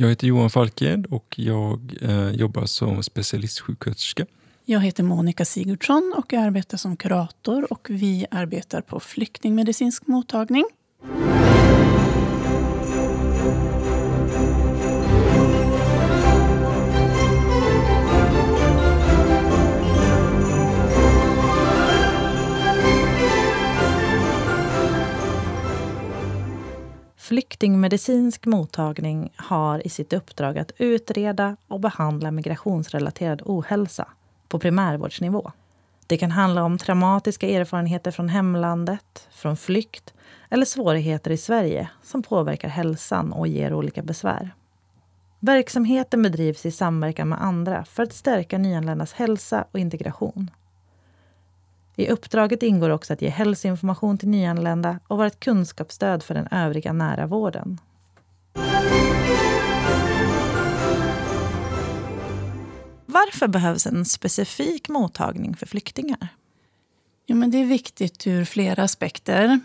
Jag heter Johan Falked och jag eh, jobbar som specialistsjuksköterska. Jag heter Monica Sigurdsson och jag arbetar som kurator och vi arbetar på flyktingmedicinsk mottagning. Flyktingmedicinsk mottagning har i sitt uppdrag att utreda och behandla migrationsrelaterad ohälsa på primärvårdsnivå. Det kan handla om traumatiska erfarenheter från hemlandet, från flykt eller svårigheter i Sverige som påverkar hälsan och ger olika besvär. Verksamheten bedrivs i samverkan med andra för att stärka nyanländas hälsa och integration. I uppdraget ingår också att ge hälsoinformation till nyanlända och vara ett kunskapsstöd för den övriga nära vården. Varför behövs en specifik mottagning för flyktingar? Jo, men det är viktigt ur flera aspekter.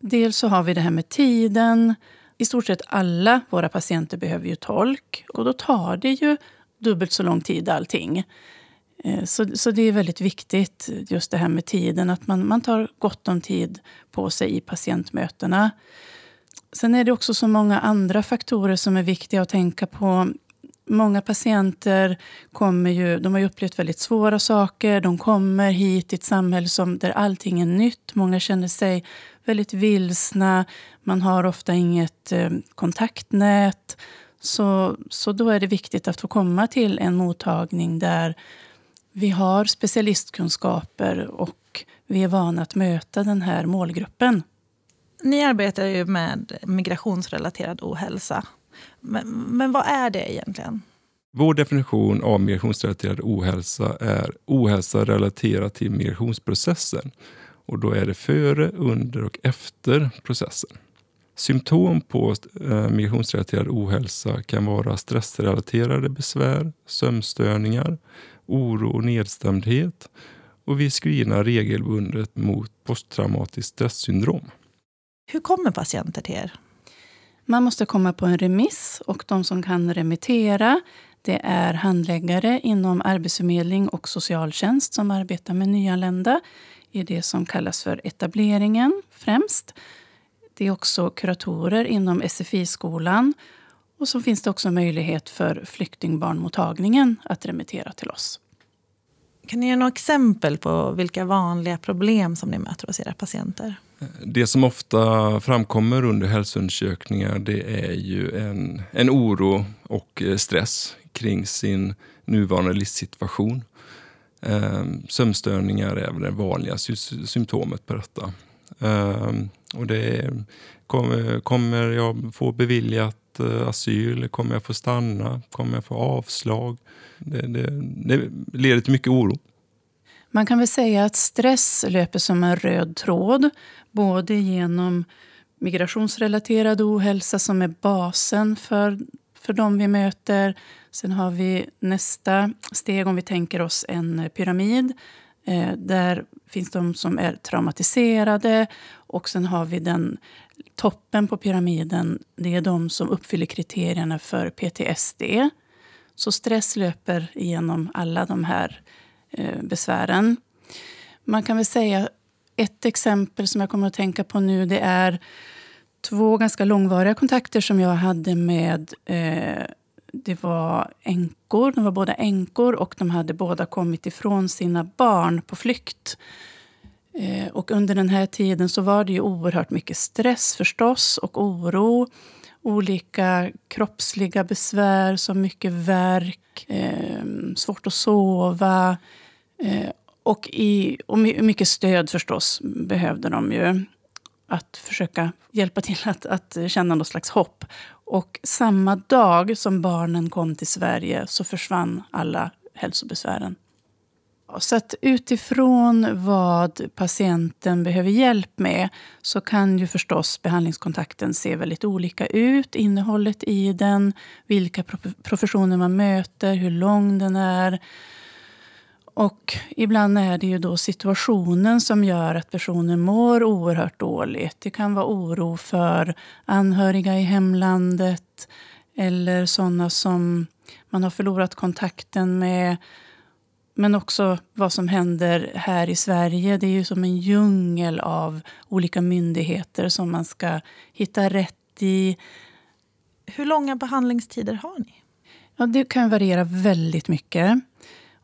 Dels så har vi det här med tiden. I stort sett alla våra patienter behöver ju tolk och då tar det ju dubbelt så lång tid allting. Eh, så, så det är väldigt viktigt, just det här med tiden, att man, man tar gott om tid på sig i patientmötena. Sen är det också så många andra faktorer som är viktiga att tänka på. Många patienter kommer ju, de har ju upplevt väldigt svåra saker. De kommer hit till ett samhälle som, där allting är nytt. Många känner sig väldigt vilsna. Man har ofta inget eh, kontaktnät. Så, så då är det viktigt att få komma till en mottagning där vi har specialistkunskaper och vi är vana att möta den här målgruppen. Ni arbetar ju med migrationsrelaterad ohälsa. Men, men vad är det egentligen? Vår definition av migrationsrelaterad ohälsa är ohälsa relaterad till migrationsprocessen. Och då är det före, under och efter processen. Symptom på eh, migrationsrelaterad ohälsa kan vara stressrelaterade besvär, sömnstörningar, oro och nedstämdhet och vi screenar regelbundet mot posttraumatiskt stresssyndrom. Hur kommer patienter till er? Man måste komma på en remiss och de som kan remittera det är handläggare inom arbetsförmedling och socialtjänst som arbetar med nyanlända i det som kallas för etableringen främst. Det är också kuratorer inom SFI-skolan och så finns det också möjlighet för flyktingbarnmottagningen att remittera till oss. Kan ni ge några exempel på vilka vanliga problem som ni möter hos era patienter? Det som ofta framkommer under hälsoundersökningar det är ju en, en oro och eh, stress kring sin nuvarande livssituation. Ehm, sömnstörningar är väl det vanligaste symptomet på detta. Ehm, och det är, kommer, kommer jag få beviljat Eh, asyl? Kommer jag få stanna? Kommer jag få avslag? Det, det, det leder till mycket oro. Man kan väl säga att stress löper som en röd tråd. Både genom migrationsrelaterad ohälsa som är basen för, för de vi möter. Sen har vi nästa steg om vi tänker oss en pyramid. Eh, där finns de som är traumatiserade och sen har vi den toppen på pyramiden, det är de som uppfyller kriterierna för PTSD. Så stress löper igenom alla de här eh, besvären. Man kan väl säga ett exempel som jag kommer att tänka på nu, det är två ganska långvariga kontakter som jag hade med eh, det var änkor. De var båda änkor och de hade båda kommit ifrån sina barn på flykt. Eh, och under den här tiden så var det ju oerhört mycket stress förstås och oro. Olika kroppsliga besvär som mycket värk, eh, svårt att sova. Eh, och, i, och mycket stöd förstås behövde de ju. Att försöka hjälpa till att, att känna något slags hopp. Och samma dag som barnen kom till Sverige så försvann alla hälsobesvären. Så att utifrån vad patienten behöver hjälp med så kan ju förstås behandlingskontakten se väldigt olika ut. Innehållet i den, vilka professioner man möter, hur lång den är. Och ibland är det ju då situationen som gör att personen mår oerhört dåligt. Det kan vara oro för anhöriga i hemlandet eller sådana som man har förlorat kontakten med. Men också vad som händer här i Sverige. Det är ju som en djungel av olika myndigheter som man ska hitta rätt i. Hur långa behandlingstider har ni? Ja, det kan variera väldigt mycket.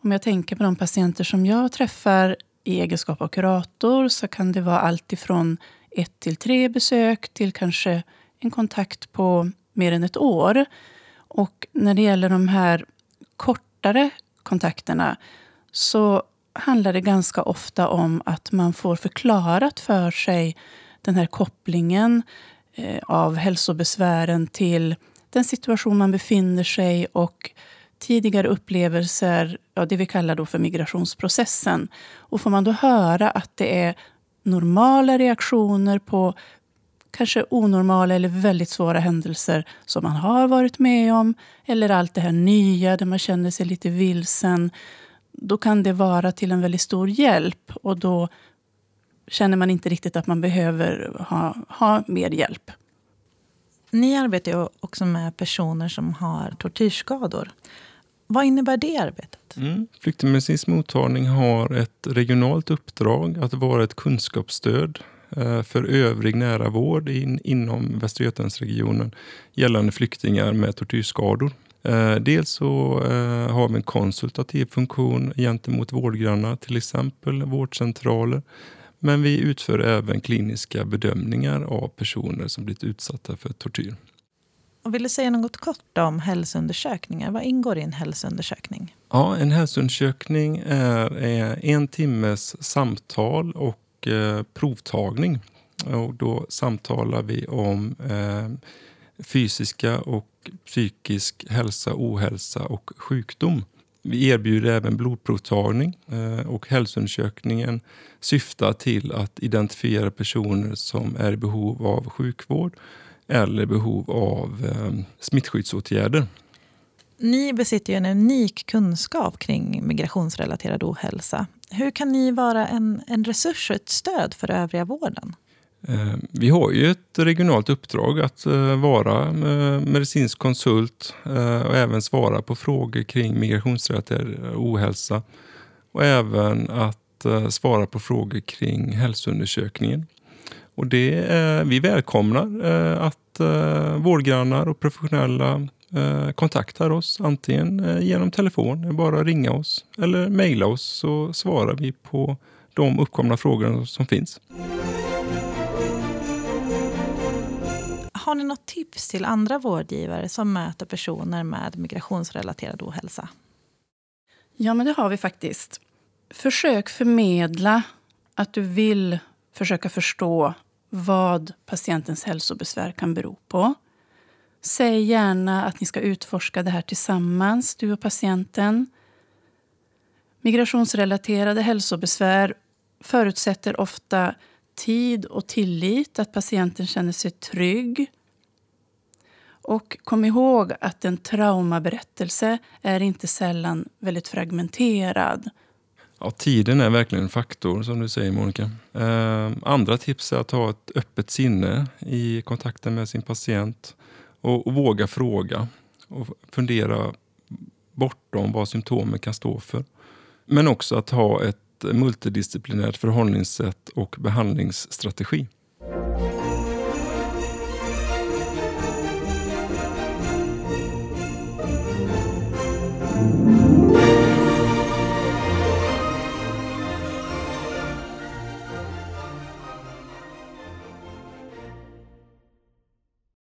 Om jag tänker på de patienter som jag träffar i egenskap av kurator så kan det vara allt ifrån ett till tre besök till kanske en kontakt på mer än ett år. Och när det gäller de här kortare kontakterna så handlar det ganska ofta om att man får förklarat för sig den här kopplingen eh, av hälsobesvären till den situation man befinner sig och tidigare upplevelser, ja, det vi kallar då för migrationsprocessen. Och får man då höra att det är normala reaktioner på kanske onormala eller väldigt svåra händelser som man har varit med om, eller allt det här nya där man känner sig lite vilsen, då kan det vara till en väldigt stor hjälp. Och då känner man inte riktigt att man behöver ha, ha mer hjälp. Ni arbetar ju också med personer som har tortyrskador. Vad innebär det arbetet? Mm. Flyktingmedicinsk mottagning har ett regionalt uppdrag att vara ett kunskapsstöd för övrig nära vård in, inom Västra Götalandsregionen gällande flyktingar med tortyrskador. Eh, dels så eh, har vi en konsultativ funktion gentemot vårdgrannar, till exempel vårdcentraler. Men vi utför även kliniska bedömningar av personer som blivit utsatta för tortyr. Och vill du säga något kort om hälsoundersökningar? Vad ingår i en hälsoundersökning? Ja, en hälsoundersökning är, en timmes samtal och och eh, provtagning. Och då samtalar vi om eh, fysiska och psykisk hälsa, ohälsa och sjukdom. Vi erbjuder även blodprovtagning eh, och hälsoundersökningen syftar till att identifiera personer som är i behov av sjukvård eller behov av smittskyddsåtgärder. Ni besitter ju en unik kunskap kring migrationsrelaterad ohälsa. Hur kan ni vara en, en resurs och ett stöd för övriga vården? Eh, vi har ju ett regionalt uppdrag att eh, vara eh, medicinsk konsult och även svara på frågor kring migrationsrelaterad ohälsa och även att svara på frågor kring hälsoundersökningen. Och det, vi välkomnar att vårdgrannar och professionella kontaktar oss antingen genom telefon, bara ringa oss eller mejla oss så svarar vi på de uppkomna frågorna som finns. Har ni något tips till andra vårdgivare som möter personer med migrationsrelaterad ohälsa? Ja, men det har vi faktiskt. Försök förmedla att du vill försöka förstå vad patientens hälsobesvär kan bero på. Säg gärna att ni ska utforska det här tillsammans, du och patienten. Migrationsrelaterade hälsobesvär förutsätter ofta tid och tillit, att patienten känner sig trygg. Och kom ihåg att en traumaberättelse är inte sällan väldigt fragmenterad. Ja, tiden är verkligen en faktor, som du säger Monica. Eh, andra tips är att ha ett öppet sinne i kontakten med sin patient och, och våga fråga och fundera bortom vad symptomen kan stå för. Men också att ha ett multidisciplinärt förhållningssätt och behandlingsstrategi.